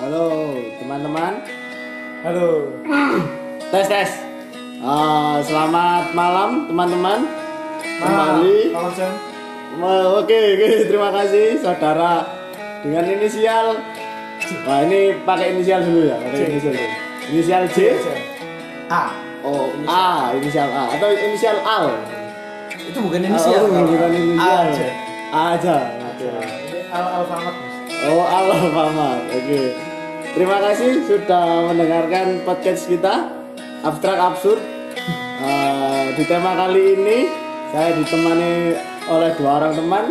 Halo teman-teman. Halo. Tes tes. Ah, selamat malam teman-teman. Kembali. Malam Sen. Ma- Oke oke terima kasih saudara dengan inisial. Wah ini pakai inisial dulu ya. Pakai inisial dulu. Inisial J. A. Oh A inisial A atau inisial Al. Itu bukan inisial. Oh, bukan inisial. A aja. A aja. Oke. Al Alfamart. Oh Allah Muhammad. Oke. Terima kasih sudah mendengarkan podcast kita abstrak absurd. Eh, di tema kali ini saya ditemani oleh dua orang teman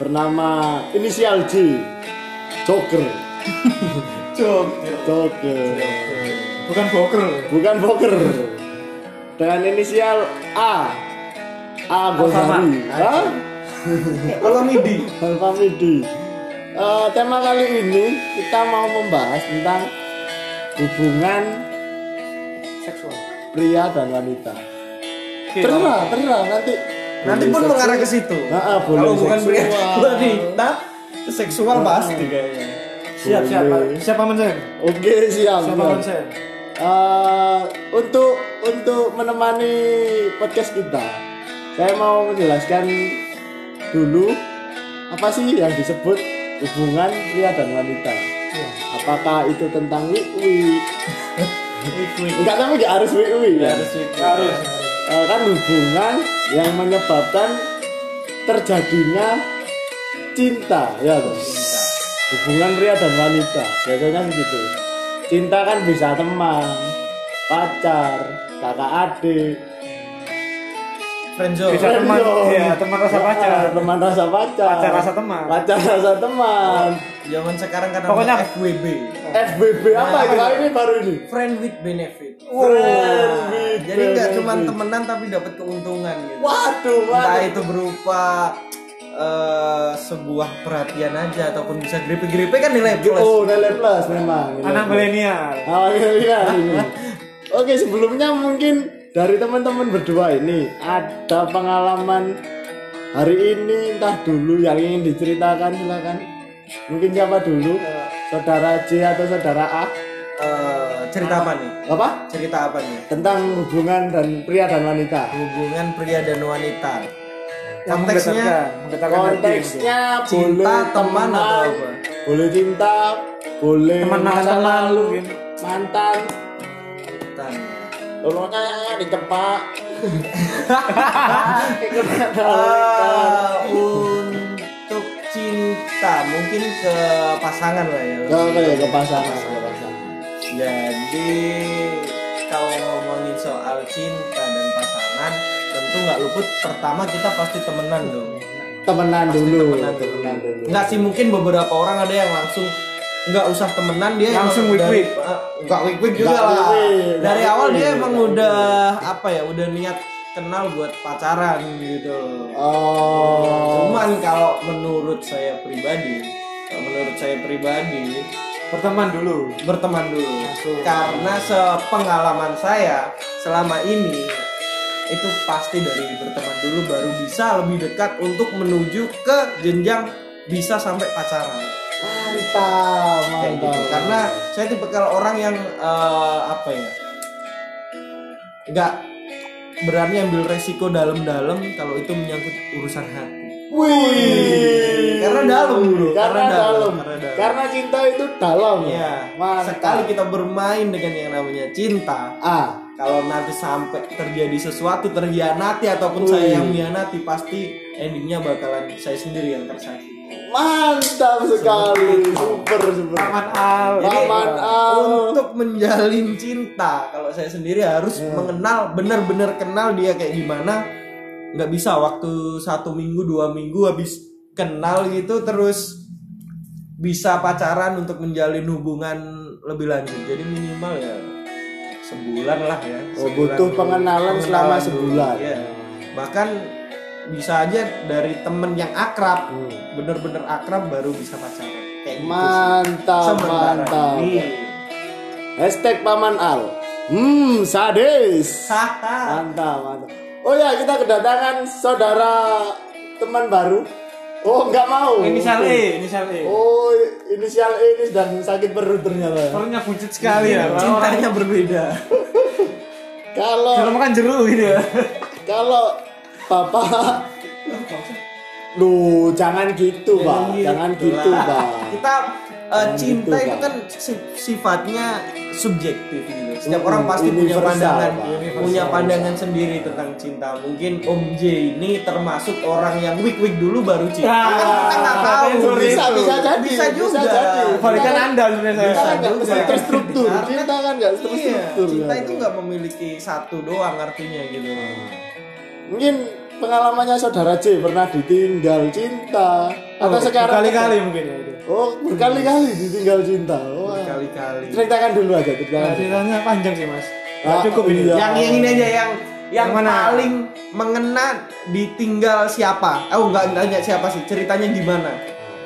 bernama inisial J. Joker. Jok. Joker. Bukan boker. Bukan Joker. Dengan inisial A. A Gozali. Hah? Alamidi. Alfamidi. Eh, tema kali ini kita mau membahas tentang hubungan Seksual. pria dan wanita. Oke, Terserah, terserah nanti. Nanti pun seksual. mengarah ke situ. Nah, ah, boleh Kalau bukan pria wanita, seksual pasti kayaknya. Siap, siap. Siapa men Sen? Oke, siap. Siapa siap. Sen? Eh, untuk untuk menemani podcast kita, saya mau menjelaskan dulu apa sih yang disebut hubungan pria dan wanita. Iya. Apakah itu tentang Wik Enggak tapi enggak harus wik ya. Harus itu. Harus. Eh, kan hubungan yang menyebabkan terjadinya cinta ya hubungan pria dan wanita biasanya begitu cinta kan bisa teman pacar kakak adik Friendzone. Bisa teman. Iya, teman rasa pacar. Ah, teman rasa pacar Pacar rasa teman. pacar rasa teman Zaman sekarang kan Pokoknya- namanya FWB. FBB apa itu ini baru ini Friend with benefit. Friend with Jadi nggak cuma temenan tapi dapat keuntungan gitu. waduh Entah waduh itu berupa eh, sebuah perhatian aja ataupun bisa grepe-grepe kan nilai plus. oh nilai plus memang nilai Anak milenial. Oh iya iya ini. Oke sebelumnya mungkin dari teman-teman berdua ini ada pengalaman hari ini entah dulu yang ingin diceritakan silakan. Mungkin siapa dulu? Saudara J atau saudara A? Eh, cerita apa nih? Apa? Cerita apa nih? Tentang hubungan dan pria dan wanita. Hubungan pria dan wanita. Konteksnya. Konteksnya cinta, boleh teman, atau apa? Boleh cinta, boleh Teman masa lalu, mantan, Mantan. Lulunya dicepak. Eh, untuk cinta mungkin ke pasangan lah ya. Oke, ke pasangan, ke pasangan. Jadi kalau ngomongin soal cinta dan pasangan, tentu nggak luput pertama kita pasti temenan dong. Temenan Pasti dulu, temenan dulu. temenan dulu. Nggak sih mungkin beberapa orang ada yang langsung nggak usah temenan dia Langsung emang dari- wik-wik. eh, nggak wik wik juga lah dari awal dia emang udah apa ya udah niat kenal buat pacaran gitu Oh. cuman kalau menurut saya pribadi kalau menurut saya pribadi Berteman dulu. berteman dulu Masuk. karena sepengalaman saya selama ini itu pasti dari berteman dulu baru bisa lebih dekat untuk menuju ke jenjang bisa sampai pacaran Mantap, kayak gitu karena saya tipe kalau orang yang eh, apa ya nggak berani ambil resiko dalam-dalam kalau itu menyangkut urusan hati Wih. Karena dalam bro, Karena, karena dalam. dalam. Karena cinta itu dalam. Iya, Mantap. sekali kita bermain dengan yang namanya cinta, Ah, kalau nanti sampai terjadi sesuatu terhianati ataupun Wih. saya yang mengkhianati pasti endingnya bakalan saya sendiri yang tersakiti. Mantap sekali. Super, super. Paman Al. Jadi Paman Al. untuk menjalin cinta, kalau saya sendiri harus Iya. mengenal benar-benar kenal dia kayak gimana. Nggak bisa waktu satu minggu dua minggu habis kenal gitu terus bisa pacaran untuk menjalin hubungan lebih lanjut. Jadi minimal ya sebulan lah ya. Oh, Sebulan butuh dulu. pengenalan selama sebulan. iya. Bahkan bisa aja dari temen yang akrab, Hmm. bener-bener akrab baru bisa pacaran. Kayak gitu. Mantap, Sementara mantap. ini. Hashtag Paman Al. Hmm, sadis. Mantap, mantap. Oh ya, kita kedatangan saudara teman baru. Oh, nggak mau. Inisial. E, inisial E. Oh, inisial E ini sedang sakit perut ternyata. Perutnya buncit sekali ya. Orang Cintanya berbeda. Kalau kalau makan jeruk gitu ya. kalau Bapak Lu jangan gitu, Pak. Jangan gitu, Pak. Kita Jangan cinta gitu, itu kan si- sifatnya subjektif gitu. Setiap Hmm, orang pasti punya pandangan, Pak. punya pandangan sendiri tentang cinta. Mungkin Om J ini termasuk orang yang weak-weak dulu baru cinta. Ah, Kan kita nggak tahu. bisa itu. bisa jadi Bisa juga. jadi Balikan Anda sebenarnya kita saya. kan nggak terstruktur cinta kan nggak Iya, terstruktur cinta itu nggak memiliki satu doang artinya gitu. Mungkin pengalamannya saudara J pernah ditinggal cinta atau sekarang kali-kali mungkin ya itu. oh berkali-kali ditinggal cinta oh, Kali-kali. ceritakan dulu aja ceritakan Nah, dulu. ceritanya panjang sih mas. Nggak Ah, cukup ini. iya. Yang yang ini aja yang yang Yang mana? paling mengena ditinggal siapa? Oh enggak nanya siapa sih, ceritanya gimana?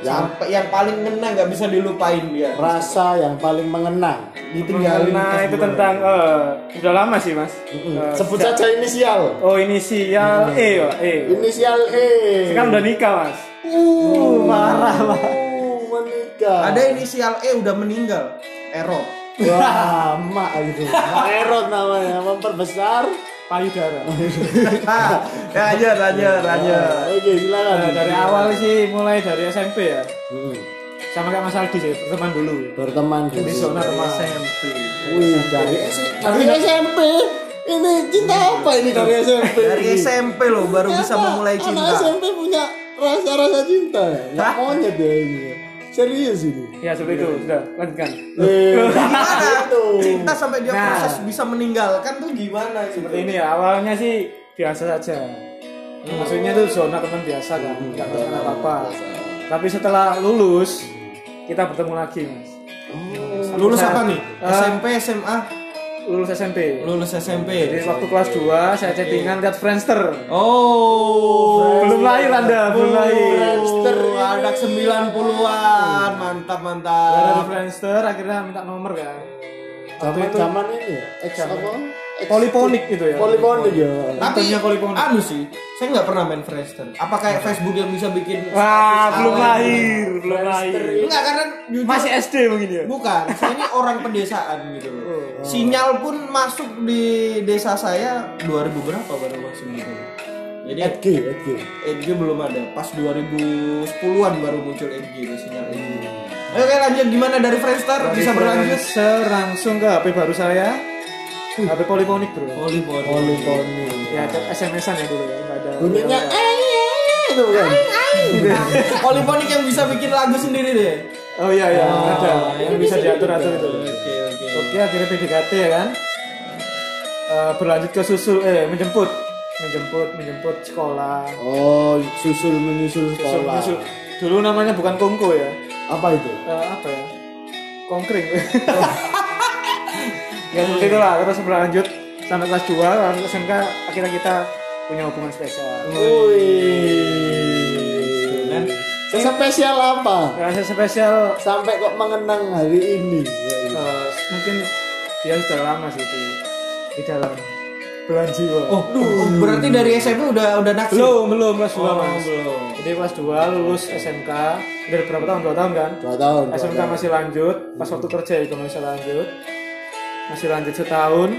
Yang- Sampai yang paling ngena nggak bisa dilupain dia. rasa yang paling mengenang Ditinggalin. Nah itu tentang eh, udah lama sih mas. Mm-mm. Eh, sebut saja inisial Oh inisial E Pak. E. inisial E Sekarang udah nikah mas. uh, marah, Pak. uh, menikah Ada inisial E udah meninggal. Error. wah mak gitu mak erot namanya memperbesar Payudara. Ah, lanjut, lanjut, lanjut. oke silakan Nah, dari awal sih mulai dari SMP ya. Mm. Sama kayak Mas Aldi sih, teman dulu. berteman Di dulu zona teman. SMP. Wih, dari SMP. Dari SMP. Ini cinta apa ini dari SMP? Dari SMP loh baru bisa memulai Anak cinta. SMP punya rasa-rasa cinta ya? Monyet ya ini. Serius ini. Ya seperti itu, sudah lanjutkan. Eh, Gimana? gitu. Cinta sampai dia Nah. proses bisa meninggalkan tuh gimana gitu? Seperti ini ya, awalnya sih biasa saja. Maksudnya itu zona teman biasa kan, nggak kenal apa-apa. Tapi setelah lulus, kita bertemu lagi mas. Lulus apa nih? Eh, SMP, SMA? Lulus SMP. Lulus SMP. Jadi waktu kelas 2 saya chattingan lihat Friendster. Oh, Belum lahir Anda, belum lahir. Friendster Oh, anak 90-an. Mantap, Dari mantap. Friendster akhirnya minta nomor kan. Waktu Zaman itu zaman ini ya. Ex apa? Poliponik gitu ya. Poliponik ya. Tapi poliponik. anu sih, saya nggak pernah main Friendster. Apa kayak Facebook yang bisa bikin Wah, belum lahir, belum lahir. Enggak karena jujur Masih SD mungkin ya. bukan. Saya ini orang pedesaan gitu loh. Sinyal pun masuk di desa saya 2000 berapa baru masuk gitu. Jadi Edg, Edg. EDG belum ada. Pas 2010-an baru muncul EDG itu sinyal EDG. Oke lanjut gimana dari Friendster bisa berlanjut? Friendster langsung ke HP baru saya. HP poliponik bro. Volleyball. Poliponik. Ya SMS-an ya dulu ya, ada. Bunyinya eh eh, itu bukan. Polyphonic yang bisa bikin lagu sendiri deh. Oh iya iya, ada. Yang bisa bisa diatur-atur itu. Oke oke. Oke, akhirnya PDKT ya kan. Eh, berlanjut ke susul eh menjemput menjemput menjemput sekolah Oh, susul menyusul Susul- sekolah. menyusul. dulu namanya bukan kongko ya Apa itu? Eh, apa ya kongkring ya seperti itulah terus berlanjut sampai kelas 2 lalu SMK akhirnya kita punya hubungan spesial Wih. Kan? Sespesial apa? rasa spesial Sampai kok mengenang hari ini. eh, mungkin dia sudah lama sih di, di dalam belahan jiwa Oh, oh, berarti dari SMP udah udah naksir. belum belum kelas 2 Oh, mas belum. jadi kelas 2 lulus SMK dari berapa tahun dua tahun kan Dua tahun. dua SMK tahun. masih lanjut pas waktu kerja itu masih lanjut masih lanjut setahun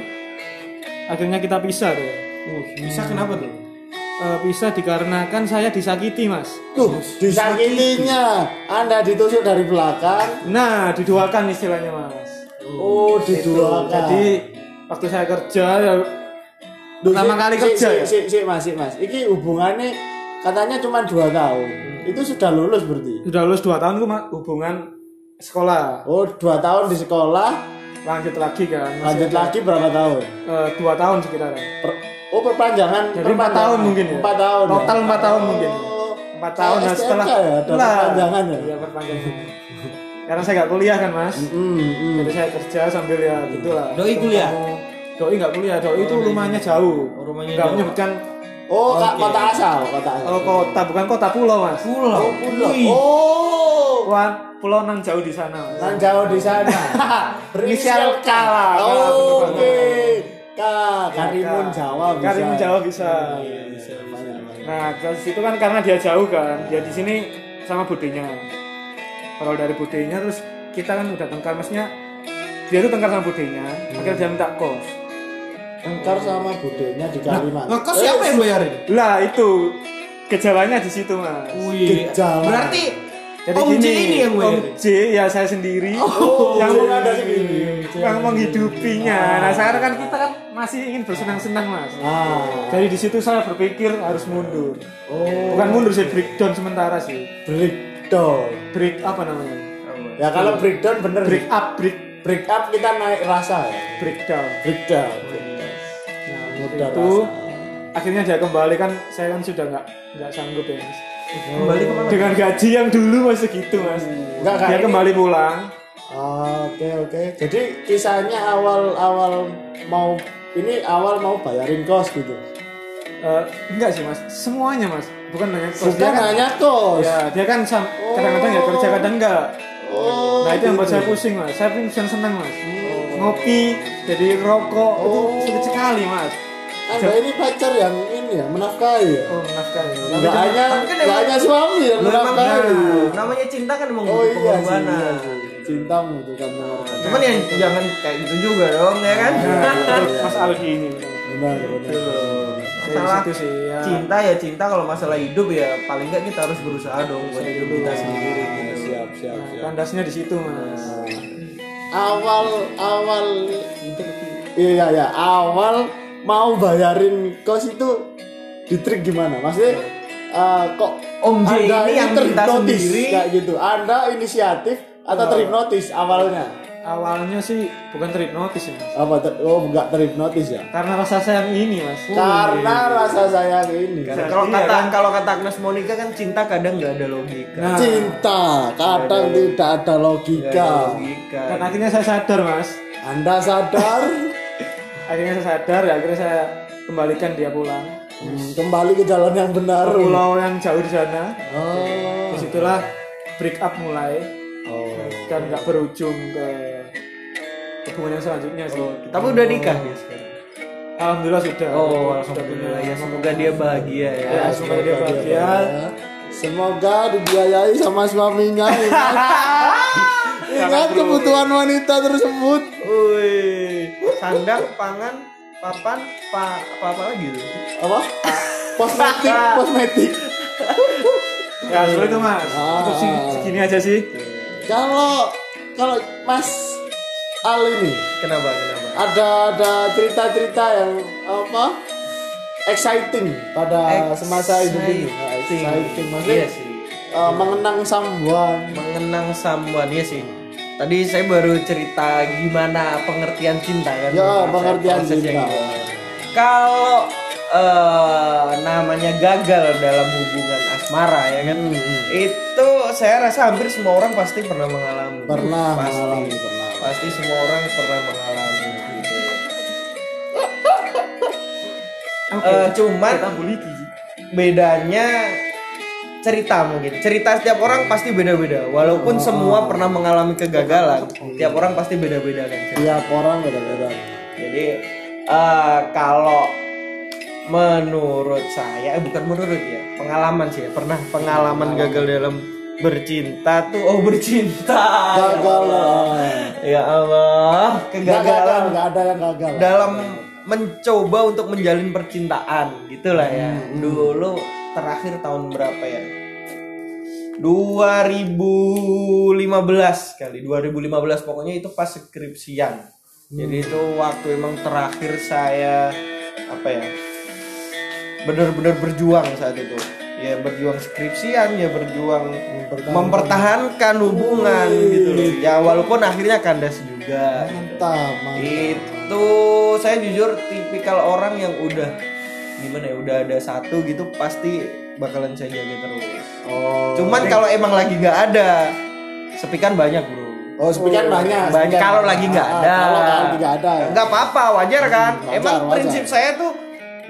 akhirnya kita pisah tuh Uh, bisa kenapa tuh? Eh, pisah dikarenakan saya disakiti mas Tuh, disakitinya. Anda ditusuk dari belakang. nah diduakan istilahnya mas Oh, diduakan. jadi waktu saya kerja ya Duh, pertama si- kali si- kerja si, ya? Si, si, mas, si, mas. Iki hubungannya katanya cuma dua tahun. Itu sudah lulus berarti. sudah lulus 2 tahun Mas, hubungan sekolah Oh, dua tahun di sekolah, lanjut lagi kan Masih lanjut ada, lagi berapa tahun? eh, dua tahun sekitaran Per- oh, perpanjangan. jadi empat tahun mungkin ya Empat tahun. ya? total empat tahun mungkin Oh, empat tahun STMK setelah ya, ada Lah. perpanjangan ya. iya perpanjangan karena saya nggak kuliah kan mas Hmm, hmm. jadi saya kerja sambil ya gitulah Doi kuliah? Doi nggak kuliah doi itu rumahnya jauh Oh, rumahnya nggak jauh. menyebutkan Oh, Kak, Oke. kota asal, kota asal. oh, kota bukan kota pulau mas Pulau. Oh, pulau. Wih. Oh, Wah, pulau nan jauh di sana mas Nan jauh di sana. Inisial K lah, Oh, Oke. K, Karimun K. Jawa bisa. Karimun Jawa bisa. Iya, bisa, bisa. Nah, dari situ kan karena dia jauh kan, dia di sini sama budenya. Kalau dari budenya terus kita kan udah tengkar, maksudnya dia tuh tengkar sama budenya, akhirnya dia minta kos. Tengkar sama budenya di Kalimantan. Nah, kok siapa yang bayarin? Lah itu gejalanya di situ mas. Wih, Gejala. berarti Jadi Om gini, J ini yang Om bayarin. J ya saya sendiri Oh, yang J ada sendiri. yang menghidupinya. Nah sekarang kan kita kan masih ingin bersenang-senang mas. Ah. Jadi di situ saya berpikir harus mundur. Oh. Bukan mundur sih breakdown sementara sih. breakdown. Break apa namanya? Ya kalau breakdown bener. Break up, break break up kita naik rasa ya. breakdown. Breakdown. Mudah itu rasa. akhirnya dia kembali kan saya kan sudah nggak nggak sanggup ya mas. Kembali ke mana? Dengan gaji yang dulu mas segitu mas. Enggak kan? Dia kembali pulang. Ah, Oke oke. Jadi kisahnya awal awal mau ini awal mau bayarin kos gitu. Eh, enggak sih mas, semuanya mas, bukan hanya kos. Bukan Dia kan- hanya kos. Ya, dia kan sam- kadang-kadang ya kerja kadang enggak. Oh. Nah itu yang buat gitu. saya pusing mas, saya pun senang mas. Ngopi, jadi rokok Oh. itu sulit sekali mas. Anda ini pacar yang ini ya menafkahi ya. Oh menafkahi. Enggak cuma- hanya kan enggak emang- hanya suami yang emang menafkahi. nah, namanya cinta kan emang Oh iya sih. pengorbanan. iya sih. Cintamu itu kan mengorbankan. Cuman ya jangan kayak gitu juga dong ya kan? Nah, itu Mas Aldi ini. Benar benar. Dari Masalah situ sih ya. cinta ya cinta kalau masalah hidup ya paling nggak kita harus berusaha dong buat hidup kita sendiri gitu. Siap siap Nah, siap. kandasnya di situ mas. awal awal iya ya awal mau bayarin kos itu di trik gimana maksudnya eh, kok Om J Anda ini yang terhipnotis sendiri. kayak gitu anda inisiatif atau terhipnotis awalnya Awalnya sih bukan terhipnotis ya mas. apa ter- oh enggak terhipnotis ya Karena rasa sayang ini mas. karena rasa sayang ini Kan Kalau Iya, kata kan? kalau kata Agnes Monica kan cinta kadang nggak ada logika. Nah, cinta kadang tidak ada Nggak ada logika logika. dan akhirnya saya sadar mas. anda sadar Akhirnya saya sadar ya akhirnya saya kembalikan dia pulang. Hmm, kembali ke jalan yang benar Ke pulau yang jauh di sana. oh Di situlah break up mulai oh dan nggak berujung ke hubungan yang selanjutnya sih. Tapi udah nikah dia sekarang. Alhamdulillah sudah. Oh, alhamdulillah ya semoga dia bahagia ya. Ya, semoga dia bahagia. Semoga dibiayai sama suaminya. Ingat, Ingat kebutuhan wanita tersebut. Wih, sandang, pangan, papan, pa, apa apa lagi tuh? Apa? Kosmetik, kosmetik. Ya, seperti itu mas. Ah. Untuk seg- segini aja sih. Kalau kalau Mas Al ini Kenapa? Kenapa? ada ada cerita-cerita yang apa? Exciting pada semasa hidup ini. Exciting, maksudnya Iya sih. eh, mengenang someone. Mengenang someone ya sih. Tadi saya baru cerita gimana pengertian cinta kan. Ya, pengertian cinta. Kalau eh, namanya gagal dalam hubungan asmara ya kan, Hmm, itu saya rasa hampir semua orang pasti pernah mengalami. Pernah pasti. mengalami, pernah. Pasti semua orang pernah mengalami. Gitu. Eh, cuman Kita buliki. bedanya cerita mungkin cerita setiap orang pasti beda-beda walaupun semua pernah mengalami kegagalan tiap orang pasti beda-beda kan cerita. Tiap orang beda-beda. jadi eh, kalau menurut saya eh, bukan menurut ya pengalaman sih ya pernah pengalaman gagal dalam bercinta tuh oh bercinta. Gagal. ya Allah. Gagal, kegagalan. nggak ada yang gagal. dalam mencoba untuk menjalin percintaan gitulah ya. Dulu terakhir tahun berapa ya? 2015 kali 2015 pokoknya itu pas skripsian. Jadi itu waktu emang terakhir saya apa ya benar-benar berjuang saat itu. Ya berjuang skripsian ya berjuang mempertahankan. hubungan gitu loh. Ya walaupun akhirnya kandas juga. Gitu. Mantap, mantap. itu saya jujur tipikal orang yang udah gimana ya udah ada satu gitu pasti bakalan saya jaga terus Oh. cuman kalau emang lagi nggak ada sepikan banyak bro Oh, speaker banyak. banyak kalau banyak. lagi nggak Ah, ada Kalau lagi nggak ada ya. nggak apa-apa wajar kan wajar, emang wajar. prinsip saya tuh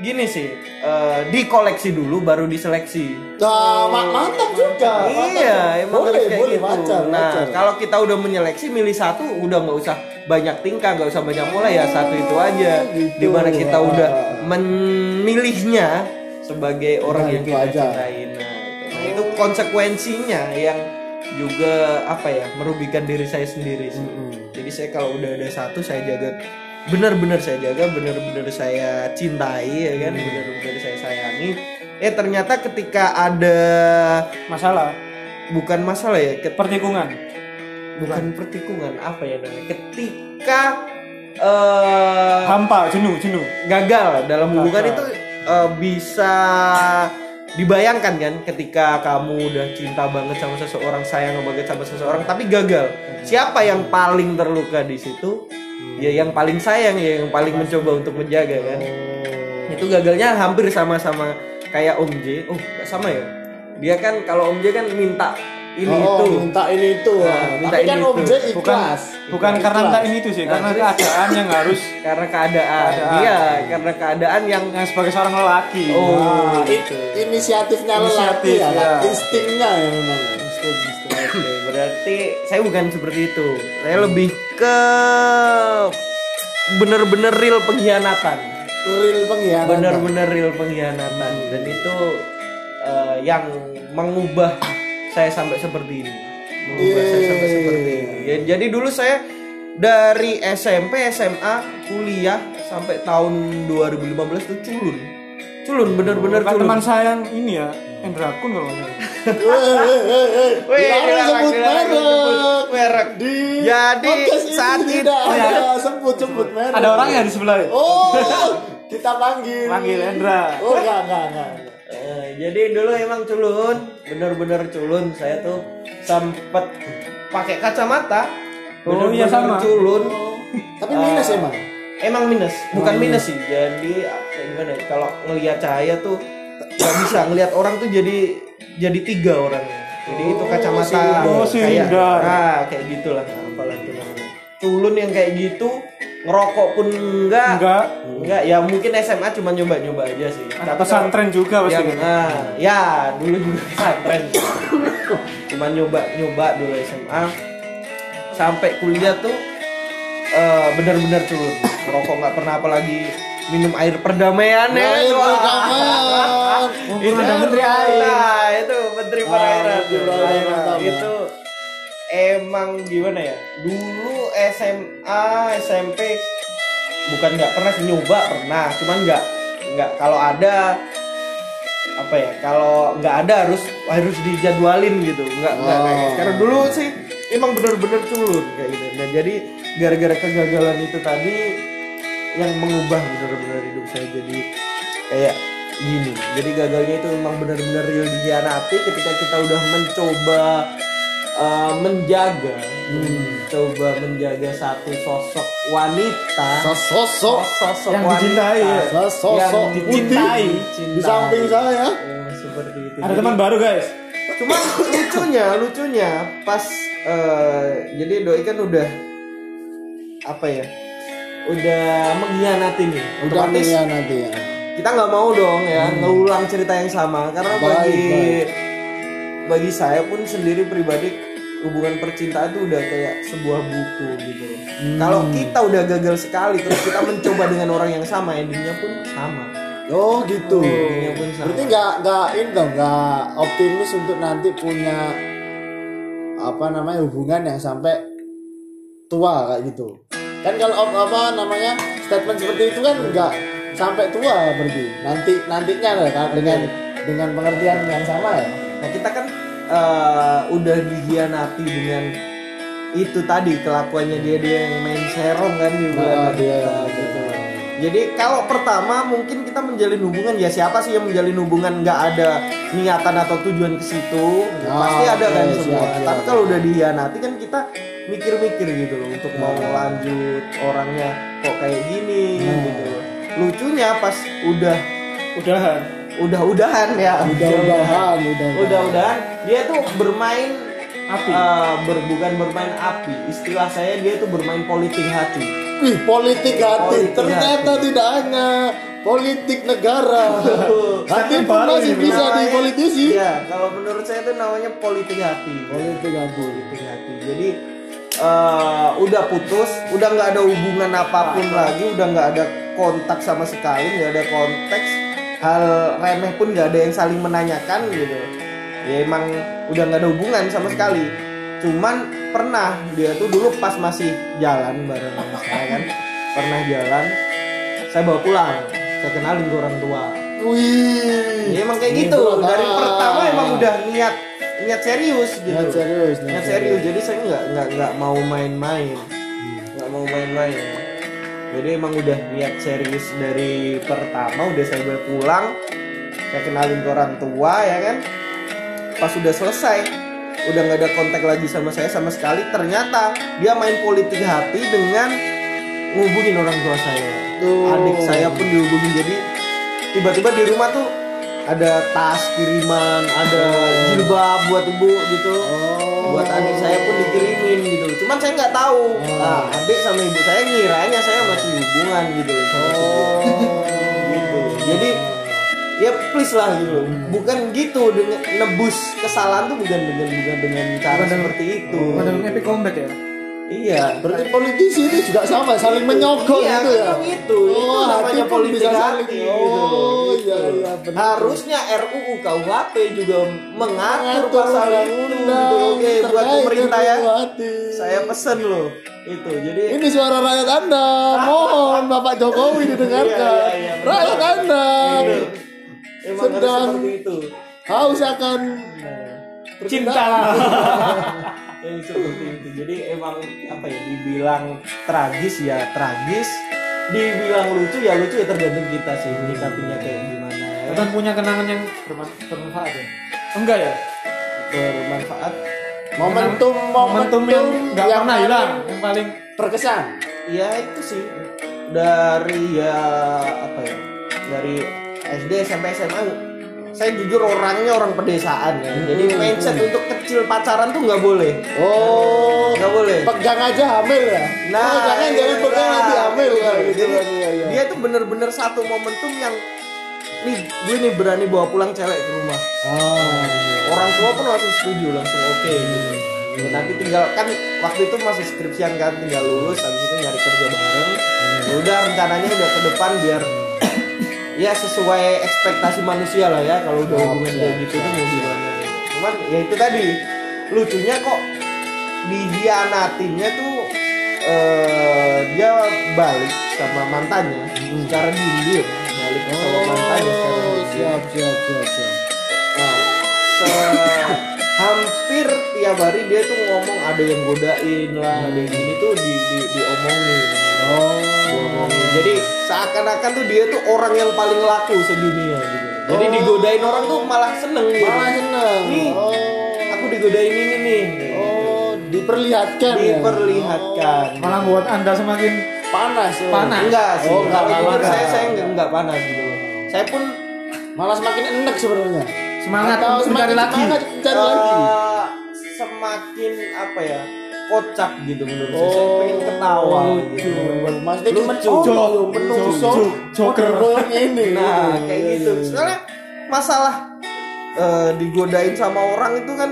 gini sih eh, dikoleksi dulu baru diseleksi Nah, ma- mantap juga. mantap. Iya, emang boleh, kayak boleh, gitu. wajar, nah, wajar. kalau kita udah menyeleksi milih satu, udah nggak usah banyak tingkah, nggak usah banyak mulai ya satu itu aja. gitu. Di mana kita Ah. udah memilihnya, sebagai orang Nah, yang kita aja. cintain. Nah, itu. Nah, itu konsekuensinya yang juga apa ya merugikan diri saya sendiri sih. Jadi saya kalau udah ada satu saya jaga benar-benar saya jaga, benar-benar saya cintai ya kan, benar-benar saya sayangi. Eh ternyata ketika ada masalah? Bukan masalah ya, ket- pertikungan? Bukan pertikungan apa ya namanya? Ketika eh hampa jenuh jenuh. gagal dalam hubungan itu eh, bisa dibayangkan kan ketika kamu udah cinta banget sama seseorang sayang banget sama seseorang tapi gagal. Siapa yang paling terluka di situ ya yang paling sayang ya yang paling mencoba untuk menjaga kan itu gagalnya hampir sama-sama kayak Om J oh nggak sama ya dia kan kalau Om J kan minta ini oh, itu minta ini itu Nah, minta tapi kan ini Om itu. J bukan ikhlas bukan karena Ikhlas. minta ini tuh sih karena Nah, terus? keadaan yang harus karena keadaan, Keadaan. iya karena keadaan yang yang sebagai seorang lelaki Oh. Nah, gitu. i- inisiatifnya lelaki Inisiatif, ya, ya. instingnya ya memang berarti saya bukan seperti itu. Saya lebih ke bener-bener real pengkhianatan. real pengkhianatan Bener-bener real pengkhianatan dan itu eh, yang mengubah saya sampai seperti ini. Mengubah saya sampai Yeay. seperti ini. Ya, jadi dulu saya dari SMP, SMA, kuliah sampai tahun 2015 tuh culun. Culun bener-bener culun. teman saya yang ini ya Endra Kun kalau nggak salah. Wih, Dilarang sebut merek merek. di Jadi, ini saat itu- tidak Oh, ya. ada sebut sebut merek ada orangnya di sebelah ya? oh kita panggil panggil Endra oh enggak enggak enggak Eh, jadi dulu emang culun, bener-bener culun. Saya tuh sempet pakai kacamata. Oh, iya, sama. culun. tapi minus emang Emang minus, bukan minus sih. Jadi kayak gimana? ya, Kalau ngelihat cahaya tuh nggak bisa ngelihat orang tuh jadi jadi tiga orangnya. Jadi itu kacamata. Oh, kayak silinder. ah kayak gitulah apalah itu namanya. Culun yang kayak gitu ngerokok pun enggak. enggak Enggak, ya mungkin SMA cuma nyoba-nyoba aja sih. ada Tapi pesantren juga pasti yang, kan ah, ya dulu juga pesantren cuma nyoba nyoba dulu SMA sampai kuliah tuh bener-bener culun merokok nggak pernah apalagi minum air perdamaian ya. Air Wah. perdamaian. itu ada menteri air. nah itu menteri perairan Nah, itu emang gimana ya? Dulu SMA SMP bukan nggak pernah sih nyoba pernah. Cuman nggak nggak kalau ada apa ya kalau nggak ada harus harus dijadwalin gitu. Nggak nggak Oh. kayak karena dulu sih emang bener-bener culun kayak gitu. Dan jadi gara-gara kegagalan itu tadi yang mengubah bener-bener hidup saya jadi kayak gini. Jadi gagalnya itu memang benar-benar real dikhianati ketika kita udah mencoba uh, menjaga. Coba menjaga satu sosok wanita. Sosok sosok Yang dicintai, ya? sosok yang dicintai. di samping saya. Eh, seperti itu. Ada Jadi- teman baru guys? Cuma lucunya, lucunya pas eh, jadi doi kan udah apa ya? Udah mengkhianati nih. udah nanti ya kita nggak mau dong ya ngulang cerita yang sama karena Baik, bagi baik. bagi saya pun sendiri pribadi hubungan percintaan itu udah kayak sebuah buku gitu. Kalau kita udah gagal sekali terus kita mencoba dengan orang yang sama endingnya pun sama. oh gitu Endingnya pun sama. berarti nggak nggak ini dong nggak optimis untuk nanti punya apa namanya hubungan yang sampai tua kayak gitu kan kalau op- apa namanya statement seperti itu kan nggak sampai tua berarti nanti nantinya lah kan dengan dengan pengertian yang sama ya Nah kita kan eh, udah dikhianati dengan itu tadi kelakuannya dia dia yang main serong kan di bulan kita, dia. gitu. Jadi kalau pertama mungkin kita menjalin hubungan ya siapa sih yang menjalin hubungan nggak ada niatan atau tujuan ke situ Ah, pasti ada kan oke, semua. siap, siap. Tapi kalau udah dikhianati kan kita mikir-mikir gitu loh untuk mau lanjut orangnya kok kayak gini Hmm. gitu. Loh. Lucunya pas udah udahan. Udah-udahan ya. Mudah-mudahan mudah udah-udahan. Dia tuh bermain Api. eh, ber- bukan bermain api. Istilah saya dia tuh bermain politik hati. Wih, politik hati. Politik ternyata tidak hanya politik negara. Hati pun masih bisa di Namanya- politisi Iya, kalau menurut saya itu namanya politik hati. Politik hati. Politik hati. Jadi eh, udah putus udah nggak ada hubungan apa pun lagi udah nggak ada kontak sama sekali nggak ada konteks hal remeh pun nggak ada yang saling menanyakan gitu. Ya emang udah nggak ada hubungan sama sekali. Cuman pernah dia tuh dulu pas masih jalan bareng sama saya kan pernah jalan saya bawa pulang saya kenalin ke orang tua. Wih. ya emang kayak gitu. dari pertama emang udah niat niat serius gitu. Niat serius, niat serius. jadi saya nggak nggak nggak mau main-main. Nggak mau main-main. Jadi emang udah niat serius dari pertama udah saya bawa pulang. Saya kenalin ke orang tua ya kan? Pas udah selesai udah nggak ada kontak lagi sama saya sama sekali ternyata dia main politik hati dengan ngubungin orang tua saya. Tuh. adik saya pun dihubungin. Jadi tiba-tiba di rumah tuh ada tas kiriman ada jilbab buat ibu gitu. Oh. buat adik saya pun dikirimin gitu. Cuman saya nggak tahu. Nah, adik sama ibu saya ngiranya saya masih hubungan gitu. Ibu. gitu. Jadi ya please lah gitu. Bukan gitu dengan nebus kesalahan tuh bukan dengan bukan dengan cara Bukan. dengan- seperti itu. Bukan dengan epic comeback ya iya Berarti politisi ini juga sama, saling menyogok iya, gitu ya. itu itu Oh, namanya hati pun politik bisa hati saling- gitu Oh, Gitu. iya, iya, benar. harusnya RUU KUHP juga mengatur pasal itu gitu oke buat pemerintah ya hati. saya pesen loh itu jadi Ini suara rakyat Anda. Mohon Bapak Jokowi didengarkan. Iya, iya, iya, benar. rakyat Anda emang harus Sedang- seperti itu haus akan cinta yang seperti itu. Jadi emang apa ya dibilang tragis ya tragis. Dibilang lucu ya lucu ya tergantung kita sih menyikapinya kayak gimana ya. dan punya kenangan yang berman- bermanfaat ya? Enggak ya. Bermanfaat. Momentum momentum yang nggak pernah hilang yang paling berkesan. ya itu sih. Dari ya apa ya dari SD sampai SMA saya jujur orangnya orang pedesaan ya jadi mindset untuk kecil pacaran tuh nggak boleh Oh, nggak boleh pegang aja hamil ya. oh, jangan jangan iya, pegang nanti hamil gitu. kan gitu. Jadi kan, iya, iya. dia tuh bener-bener satu momentum yang nih gue nih berani bawa pulang cewek ke rumah. Ah, Orang tua pun langsung setuju, langsung oke gitu. Ya, nanti tinggal kan waktu itu masih skripsian kan tinggal lulus habis itu nyari kerja bareng. Ya udah rencananya udah ke depan biar ya sesuai ekspektasi manusia lah ya kalau udah hubungan kayak gitu tuh mau gimana gitu. Cuman ya itu tadi lucunya kok dihianatinnya tuh eh dia balik sama mantannya secara diem balik sama mantannya secara Oh, diem. siap siap siap siap. Nah, se- hampir tiap hari dia tuh ngomong ada yang godain lah, ada yang gini tuh di, di diomongin. Oh. Jadi seakan-akan tuh dia tuh orang yang paling laku sedunia gitu. Jadi Oh. digodain orang tuh malah seneng gitu. malah seneng. Nih, Oh, Aku digodain ini nih. oh, diperlihatkan ya. Diperlihatkan. malah buat anda semakin Panas. oh. Panas. Enggak sih. Oh, enggak jujur panas. saya saya enggak, enggak panas gitu. Saya pun Malah semakin enek sebenarnya. semangat Atau untuk mencari lagi semangat cari lagi. eh, semakin apa ya? Kocak gitu menurut saya. Saya pengen ketawa gitu. Oh, Jo- yo, penuh Jo- so. Jo- Joker. Ini. Nah, Iya, kayak iya, gitu. iya. Soalnya masalah eh, digodain sama orang itu kan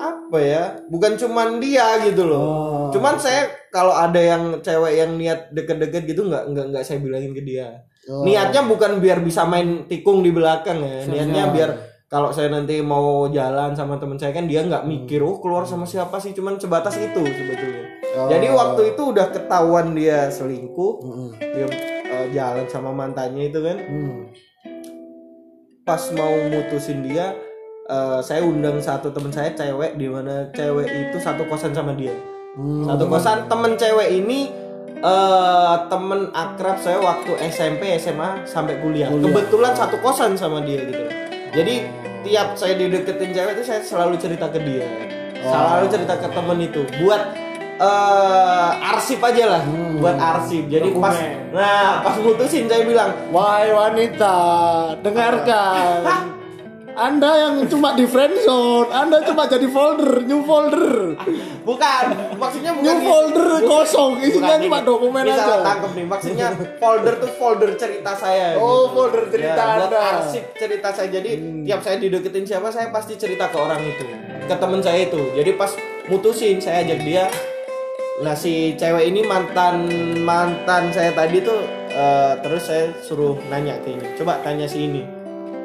apa ya? Bukan cuman dia gitu loh. Oh. Cuman saya kalau ada yang cewek yang niat deket-deket gitu nggak nggak nggak saya bilangin ke dia. Oh. Niatnya bukan biar bisa main tikung di belakang ya. Niatnya Iya. biar kalau saya nanti mau jalan sama teman saya kan dia nggak mikir oh keluar sama siapa sih cuman sebatas itu sebetulnya. Oh. Jadi waktu itu udah ketahuan dia selingkuh, Mm-mm. dia eh, jalan sama mantannya itu kan. Hmm. Pas mau mutusin dia, eh, saya undang satu teman saya cewek di mana cewek itu satu kosan sama dia. Hmm. Satu kosan temen cewek ini eh temen akrab saya waktu SMP SMA sampai kuliah. Kuliah. Kebetulan satu kosan sama dia gitu. Jadi tiap saya dideketin cewek itu saya selalu cerita ke dia. Selalu cerita ke temen itu buat eh arsip aja lah, buat arsip. Jadi pas Dokumen. nah pas mutusin saya bilang, Wahai wanita, dengarkan. Anda yang cuma di friendzone, Anda cuma jadi folder, new folder. bukan, maksudnya bukan New gitu. folder kosong, isinya Bukan cuma ini. dokumen Ini salah aja. tangkep nih. Maksudnya folder tuh folder cerita saya. Oh, folder cerita ya, Anda. Hmm. arsip cerita saya. Jadi tiap saya dideketin siapa saya pasti cerita ke orang itu, ke teman saya itu. Jadi pas mutusin saya ajak dia. Nah si cewek ini mantan mantan saya tadi tuh eh, terus saya suruh nanya ke ini coba tanya si ini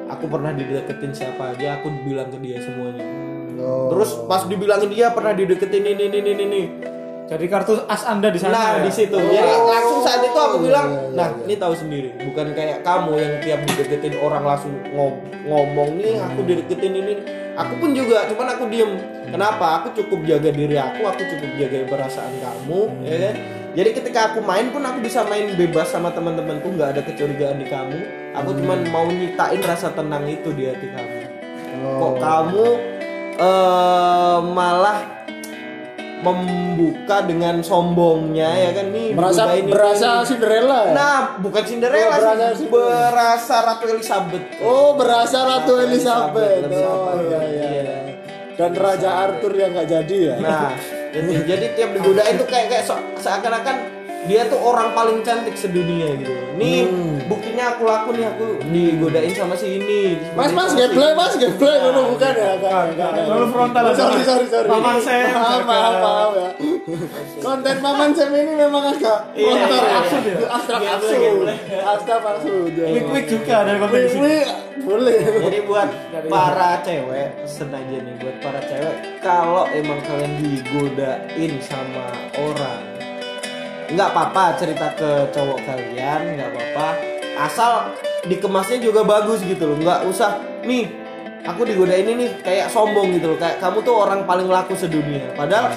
aku pernah dideketin siapa aja aku bilang ke dia semuanya. Oh. terus pas dibilangin dia pernah dideketin ini ini ini ini. Jadi kartu as Anda di sana. nah ya? di situ. Jadi langsung saat itu aku bilang nah ini tahu sendiri. Bukan kayak kamu yang tiap dideketin orang langsung ngom- ngomong nih aku dideketin ini. Aku pun juga cuman aku diem. Kenapa? Aku cukup jaga diri aku aku cukup jaga perasaan kamu ya kan jadi ketika aku main pun aku bisa main bebas sama teman-temanku nggak ada kecurigaan di kamu aku cuman mau nyitain rasa tenang itu di hati kamu kok kamu eh malah membuka dengan sombongnya ya kan nih merasa ini. berasa Cinderella ya? nah bukan Cinderella Oh, berasa sih sih. berasa Ratu Elizabeth Oh berasa Ratu Elizabeth. Elizabeth. Oh iya iya. iya. Dan Raja Arthur yang nggak jadi ya. nah jadi, jadi tiap digodain tuh kayak kayak seakan-akan dia tuh orang paling cantik sedunia gitu nih Hmm. buktinya aku laku nih aku digodain sama si ini Mas mas gameplay ini. mas gameplay dulu bukan ya kan. kan. Terlalu frontal sorry sorry sorry. Maman Sam, Maaf maaf maaf ya. Konten Maman Sam ini memang agak Iya, frontal iya, ya. absurd ya? Abstrak Gameplay, absurd. Abstrak absurd. ya. Quick juga dari kompetisi. Boleh. Jadi buat para cewek sengaja nih buat para cewek kalau emang kalian digodain sama orang nggak apa-apa cerita ke cowok kalian nggak apa-apa. Asal dikemasnya juga bagus gitu loh nggak usah nih aku digodain ini kayak sombong gitu loh. Kayak kamu tuh orang paling laku sedunia. Padahal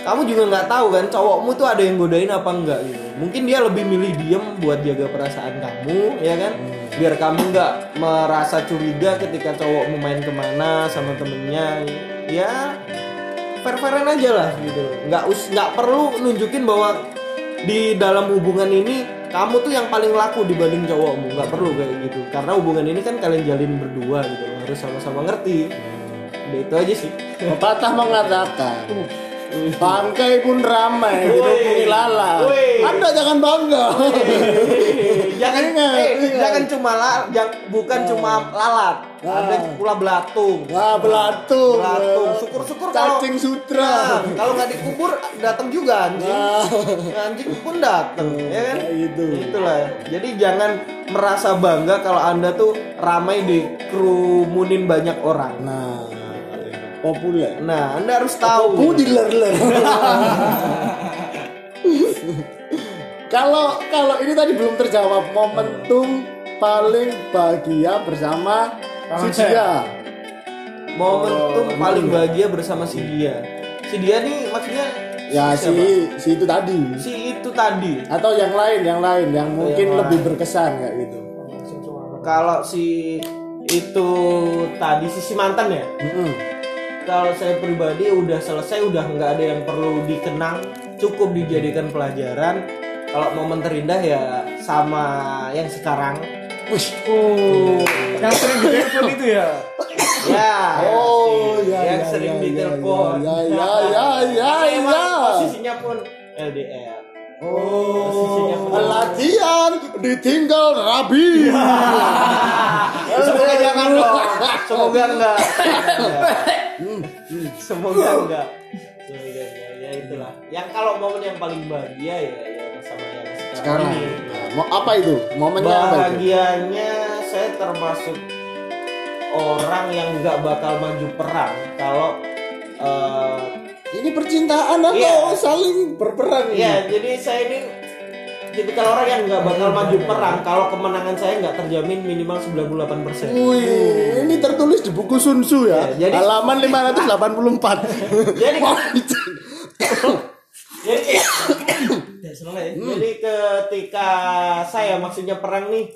kamu juga nggak tahu kan cowokmu tuh ada yang godain apa enggak gitu. Mungkin dia lebih milih diem buat jaga perasaan kamu ya kan? Biar kamu nggak merasa curiga ketika cowokmu main ke mana sama temennya. Ya fair fairan aja lah gitu nggak us nggak perlu nunjukin bahwa di dalam hubungan ini kamu tuh yang paling laku dibanding cowokmu. Nggak perlu kayak gitu. Karena hubungan ini kan kalian jalin berdua gitu harus sama-sama ngerti. Udah itu aja sih. Pepatah mengatakan Bangkai pun ramai Dihubungi lalat Wih. Anda jangan bangga jangan Ingat, eh, ingat. jangan cuma la, bukan cuma lalat. Nah. ada pula belatung. Wah belatung. Belatung. Syukur-syukur kalau Cacing Nah, sutra kalau nggak dikubur datang juga anjing. Nah. anjing pun datang ya kan? gitu. itulah jadi jangan merasa bangga kalau anda tuh ramai dikerumunin banyak orang. Nah Populer. Nah anda harus tahu. Pudiler-ler Kalau kalau ini tadi belum terjawab momentum paling bahagia bersama si dia. momentum paling bahagia bersama si dia si dia nih maksudnya Ya siapa? si si itu tadi. si itu tadi Atau yang lain, yang lain yang mungkin yang lebih berkesan kayak gitu. kalau si itu tadi si, si mantan ya Mm-mm. kalau saya pribadi udah selesai udah nggak ada yang perlu dikenang cukup dijadikan pelajaran kalau momen terindah ya sama yang sekarang. Wih. Oh, yang sering di telepon itu ya. ya. Oh, ya, yang ya, sering ya, ditelepon ya, ya, ya, ya, ya. posisinya pun LDR Oh, latihan ditinggal rabi. semoga jangan dong. Semoga enggak. Semoga enggak. Semoga enggak ya itulah. Yang kalau momen yang paling bahagia ya sama yang sekarang, Sekarang, ini. nah, mau apa itu? Momennya apa itu? bahagianya saya termasuk orang yang nggak bakal maju perang kalau eh, Ini percintaan atau Iya. saling berperang ini? ya jadi saya ini tipikal orang yang nggak bakal maju perang kalau kemenangan saya nggak terjamin minimal 98 persen Wih, ini tertulis di buku Sun Tzu ya, Ya, jadi- halaman 584. Jadi- Wah, jadi jadi ketika saya maksudnya perang nih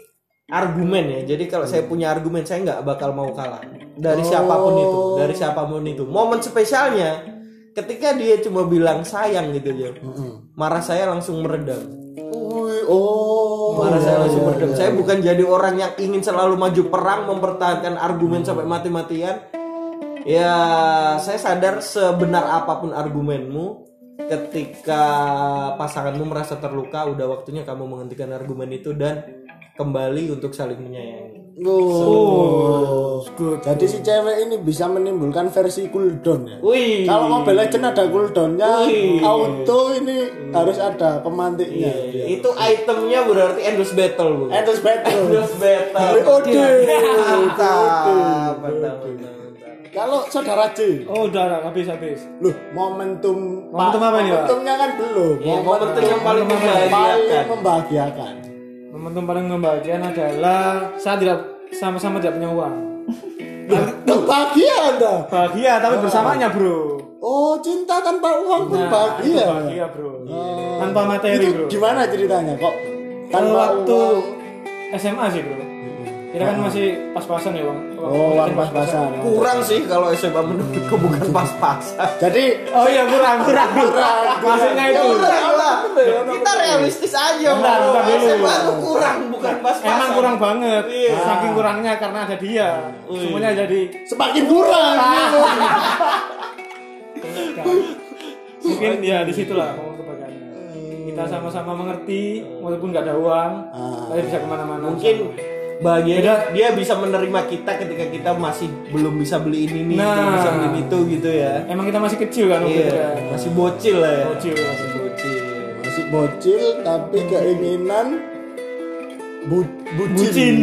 argumen ya. Jadi kalau saya punya argumen saya nggak bakal mau kalah. Dari siapa pun itu dari siapa pun itu. Momen spesialnya ketika dia cuma bilang sayang gitu aja marah saya langsung meredam. Oh. marah saya iya, langsung iya, meredam. iya. saya bukan jadi orang yang ingin selalu maju perang mempertahankan argumen sampai mati-matian. Ya saya sadar sebenar apa pun argumenmu ketika pasanganmu merasa terluka udah waktunya kamu menghentikan argumen itu dan kembali untuk saling menyayangi Oh. good. Jadi si cewek ini bisa menimbulkan versi cooldown ya. Wih. Kalau Mobile Legends ada cooldownnya, Wih. auto ini harus ada pemantiknya. itu itemnya berarti endless battle bu. Endless battle. Endless battle. Mantap, mantap, mantap. Kalau saudara J, Oh, udah, udah, habis habis. loh momentum Momentum apa ini, Pak? Momentumnya kan belum. Ya, momentum yang paling paling membahagiakan. membahagiakan. Momentum paling membahagiakan adalah saya tidak sama-sama tidak punya uang. Loh, bahagia Anda. Bahagia tapi bersamanya, Bro. Oh, cinta tanpa uang pun Nah, bahagia. itu bahagia, Bro. Tanpa materi, Itu Bro. gimana ceritanya kok? Tanpa waktu uang. SMA sih, Bro. Kita kan masih pas-pasan ya, Bang. Oh, uang pas-pasan. Kurang sih kalau SMA menurutku bukan pas-pasan. Jadi Oh iya, kurang, kurang. kurang. Maksudnya itu. Kurang lah. Kita realistis aja. Bentar, bentar dulu. SMA kurang bukan pas-pasan. Emang kurang banget. Iya. Saking kurangnya karena ada dia. Semuanya jadi semakin kurang. mungkin ya di situlah. Kita sama-sama mengerti walaupun nggak ada uang, Ah. tapi bisa ke mana-mana. Mungkin bahagia Beda. dia bisa menerima kita ketika kita masih belum bisa beli ini nih, Nah. belum bisa beli itu gitu ya. Emang kita masih kecil kan waktu Iya, itu kan. masih bocil lah ya. Bocil, masih bocil. Masih bocil tapi keinginan bu bucin. Bucin.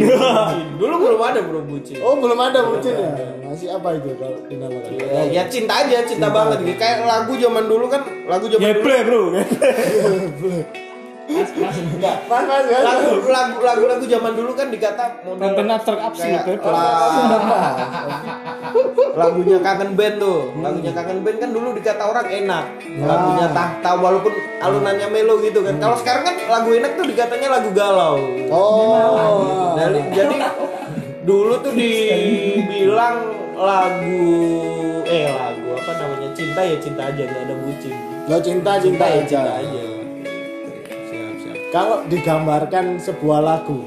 Dulu belum ada bro bucin. Oh, belum ada bucin ya? Masih apa itu kalau dinamakan? Ya, ya cinta aja, cinta, banget gitu. Kayak lagu zaman dulu kan, lagu zaman dulu. Geble bro. Enggak. Mas, mas, mas. Lagu lagu lagu lagu zaman dulu kan dikata model Konten abstrak absolut kayak lah. lagunya kangen band tuh lagunya kangen band kan dulu dikata orang enak lagunya tahta walaupun alunannya melo gitu kan kalau sekarang kan lagu enak tuh dikatanya lagu galau Oh. jadi, jadi dulu tuh dibilang lagu eh lagu apa namanya cinta ya cinta aja nggak ada bucin Lo cinta cinta ya aja. cinta aja Kalau digambarkan sebuah lagu,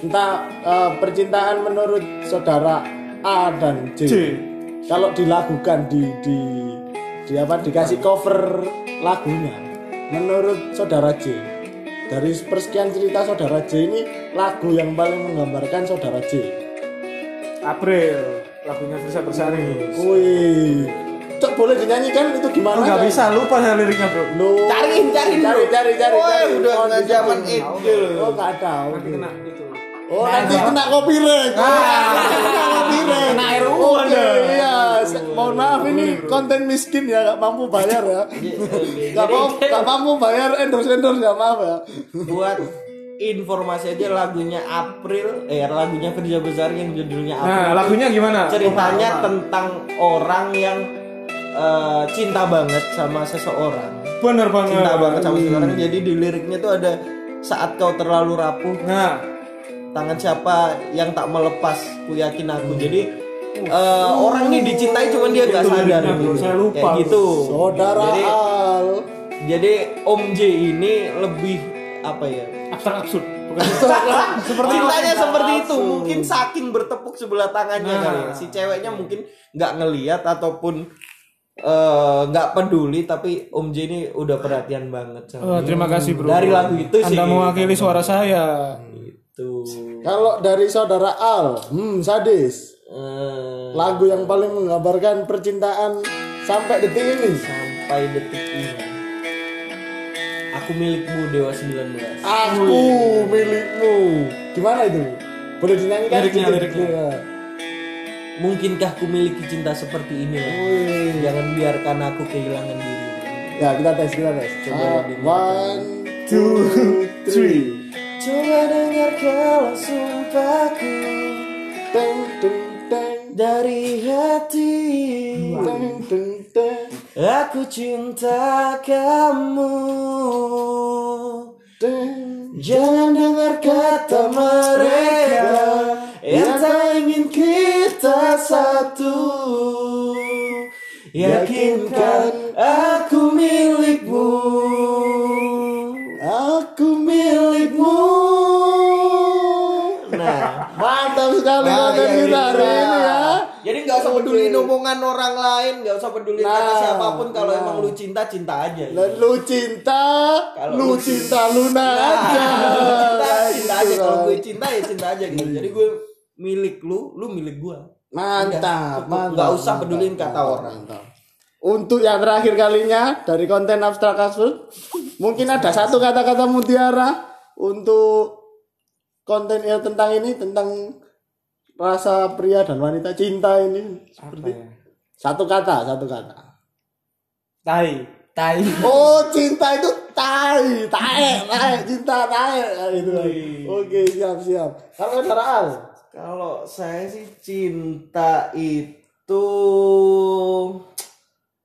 entah eh, percintaan menurut saudara A dan J. C. Kalau dilakukan di di di apa dikasih cover lagunya, menurut saudara J dari persekian cerita saudara J ini lagu yang paling menggambarkan saudara J. April lagunya Firsa Bersari. Wih, cok boleh dinyanyikan itu gimana? Oh nggak Cok? bisa lupa saya liriknya bro. Lu cariin cariin cari bro. cari cari. Woi, cari. udah Oh, zaman itu Oh nggak tahu. Nanti kena itu. Oh nanti kena copyright. Oh, nanti kena copyright. Kena RUU Anda. iya. Mohon maaf ini konten miskin ya, nggak mampu bayar ya. Nggak mau, nggak mampu bayar endorse endorse ya maaf ya. buat informasi aja lagunya April eh lagunya Firza Besar yang judulnya April Nah lagunya gimana? ceritanya tentang orang yang eh, cinta banget sama seseorang. Bener banget. cinta banget sama seseorang. Jadi di liriknya tuh ada saat kau terlalu rapuh Nah. tangan siapa yang tak melepas ku yakin aku. Jadi eh, orang ini dicintai cuman dia nggak Itu sadar gitu. Saya lupa, kayak gitu. Saudara jadi, Al. jadi Om J ini lebih apa ya? Abstrak absurd. Seperti cintanya seperti itu. Mungkin saking bertepuk sebelah tangannya Nah. kali ya. si ceweknya mungkin nggak ngeliat ataupun eh, nggak peduli tapi Om J ini udah perhatian banget sama Oh, terima kasih bro. dari lagu itu sih Anda mewakili suara saya. itu Kalau dari saudara Al, hmm sadis. Eh, Lagu yang paling menggambarkan percintaan sampai detik ini. sampai detik ini aku milikmu Dewa 19 Aku milikmu. Gimana itu? Boleh dinyanyikan? Liriknya, liriknya. Mungkinkah ku miliki cinta seperti ini Wih. jangan biarkan aku kehilangan diri. Ya kita tes, kita tes. Coba di- one, two, three. coba dengar kalau sumpahku. Teng, teng, teng, dari hati. Teng, teng, teng, Aku cinta kamu. Teng. Jangan dengar kata mereka. Yang tak kita satu Yakinkan aku milikmu Aku milikmu. Nah Mantap sekali Nah, konten ya, kita hari gitu. ini ya. Jadi nggak usah peduli omongan orang lain, nggak usah peduli kata Nah, siapa pun. Kalau nah. emang lu cinta, cinta aja. Dan lu cinta, Kalau lu lu- cinta Luna aja. cinta, cinta aja. Kalau gue cinta ya cinta aja gitu. Jadi gue milik lu lu milik gua Mantap, Udah, cukup. mantap. Nggak usah mantap, peduliin kata orang. mantap. Untuk yang terakhir kalinya dari konten abstrak absurd, mungkin ada satu kata-kata mutiara untuk konten ya tentang ini tentang rasa pria dan wanita cinta ini seperti ya? satu kata, satu kata. Tai. tai Oh, cinta itu tai, tai, tai, cinta tai itu. Oke, siap, siap. Kalau ada Raal, kalau saya sih cinta itu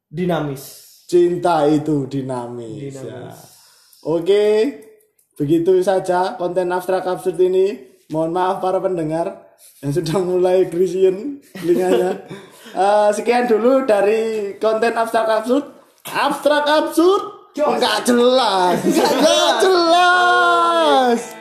dinamis cinta itu dinamis. ya. Dinamis. Oke, begitu saja konten abstrak absurd ini. Mohon maaf para pendengar yang sudah mulai grisian telinganya. Eh, sekian dulu dari konten abstrak absurd. Abstrak absurd? Enggak jelas. Enggak jelas.